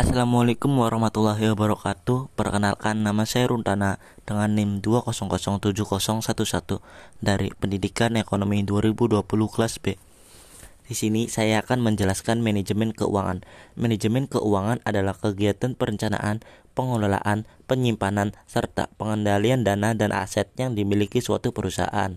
Assalamualaikum warahmatullahi wabarakatuh Perkenalkan nama saya Runtana dengan NIM 2007011 dari Pendidikan Ekonomi 2020 kelas B. Di sini saya akan menjelaskan manajemen keuangan. Manajemen keuangan adalah kegiatan perencanaan, pengelolaan, penyimpanan, serta pengendalian dana dan aset yang dimiliki suatu perusahaan.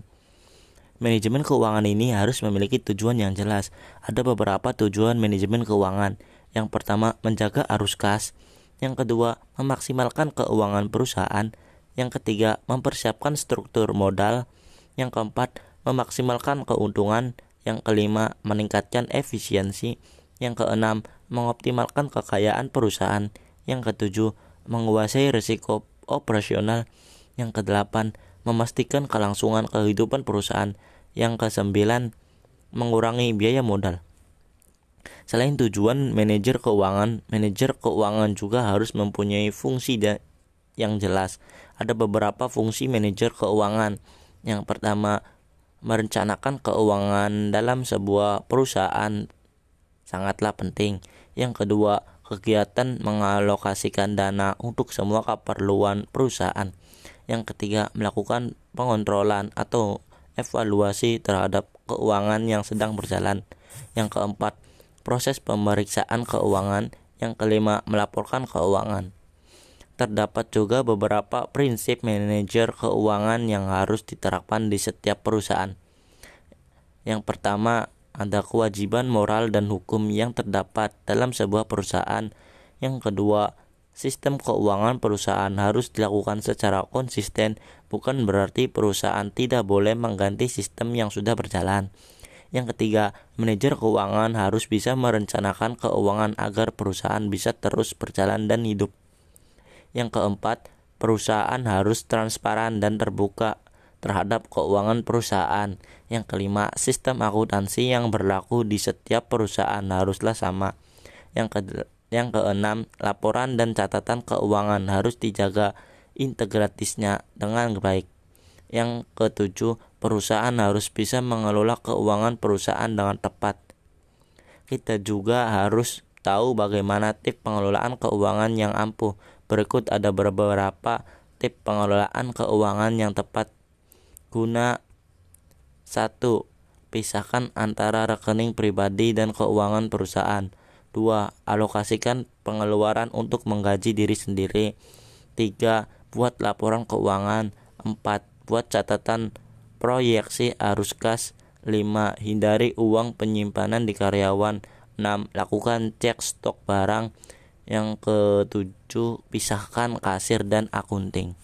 Manajemen keuangan ini harus memiliki tujuan yang jelas. Ada beberapa tujuan manajemen keuangan yang pertama, menjaga arus kas. Yang kedua, memaksimalkan keuangan perusahaan. Yang ketiga, mempersiapkan struktur modal. Yang keempat, memaksimalkan keuntungan. Yang kelima, meningkatkan efisiensi. Yang keenam, mengoptimalkan kekayaan perusahaan. Yang ketujuh, menguasai risiko operasional. Yang kedelapan, memastikan kelangsungan kehidupan perusahaan. Yang kesembilan, mengurangi biaya modal. Selain tujuan manajer keuangan, manajer keuangan juga harus mempunyai fungsi yang jelas. Ada beberapa fungsi manajer keuangan. Yang pertama, merencanakan keuangan dalam sebuah perusahaan sangatlah penting. Yang kedua, kegiatan mengalokasikan dana untuk semua keperluan perusahaan. Yang ketiga, melakukan pengontrolan atau evaluasi terhadap keuangan yang sedang berjalan. Yang keempat, proses pemeriksaan keuangan, yang kelima melaporkan keuangan. Terdapat juga beberapa prinsip manajer keuangan yang harus diterapkan di setiap perusahaan. Yang pertama, ada kewajiban moral dan hukum yang terdapat dalam sebuah perusahaan. Yang kedua, sistem keuangan perusahaan harus dilakukan secara konsisten, bukan berarti perusahaan tidak boleh mengganti sistem yang sudah berjalan. Yang ketiga, manajer keuangan harus bisa merencanakan keuangan agar perusahaan bisa terus berjalan dan hidup. Yang keempat, perusahaan harus transparan dan terbuka terhadap keuangan perusahaan. Yang kelima, sistem akuntansi yang berlaku di setiap perusahaan haruslah sama. Yang ke yang keenam, laporan dan catatan keuangan harus dijaga integratisnya dengan baik. Yang ketujuh, perusahaan harus bisa mengelola keuangan perusahaan dengan tepat. Kita juga harus tahu bagaimana tip pengelolaan keuangan yang ampuh. Berikut ada beberapa tip pengelolaan keuangan yang tepat guna satu Pisahkan antara rekening pribadi dan keuangan perusahaan. 2. Alokasikan pengeluaran untuk menggaji diri sendiri. 3. Buat laporan keuangan. 4 buat catatan proyeksi arus kas 5. Hindari uang penyimpanan di karyawan 6. Lakukan cek stok barang yang ketujuh pisahkan kasir dan akunting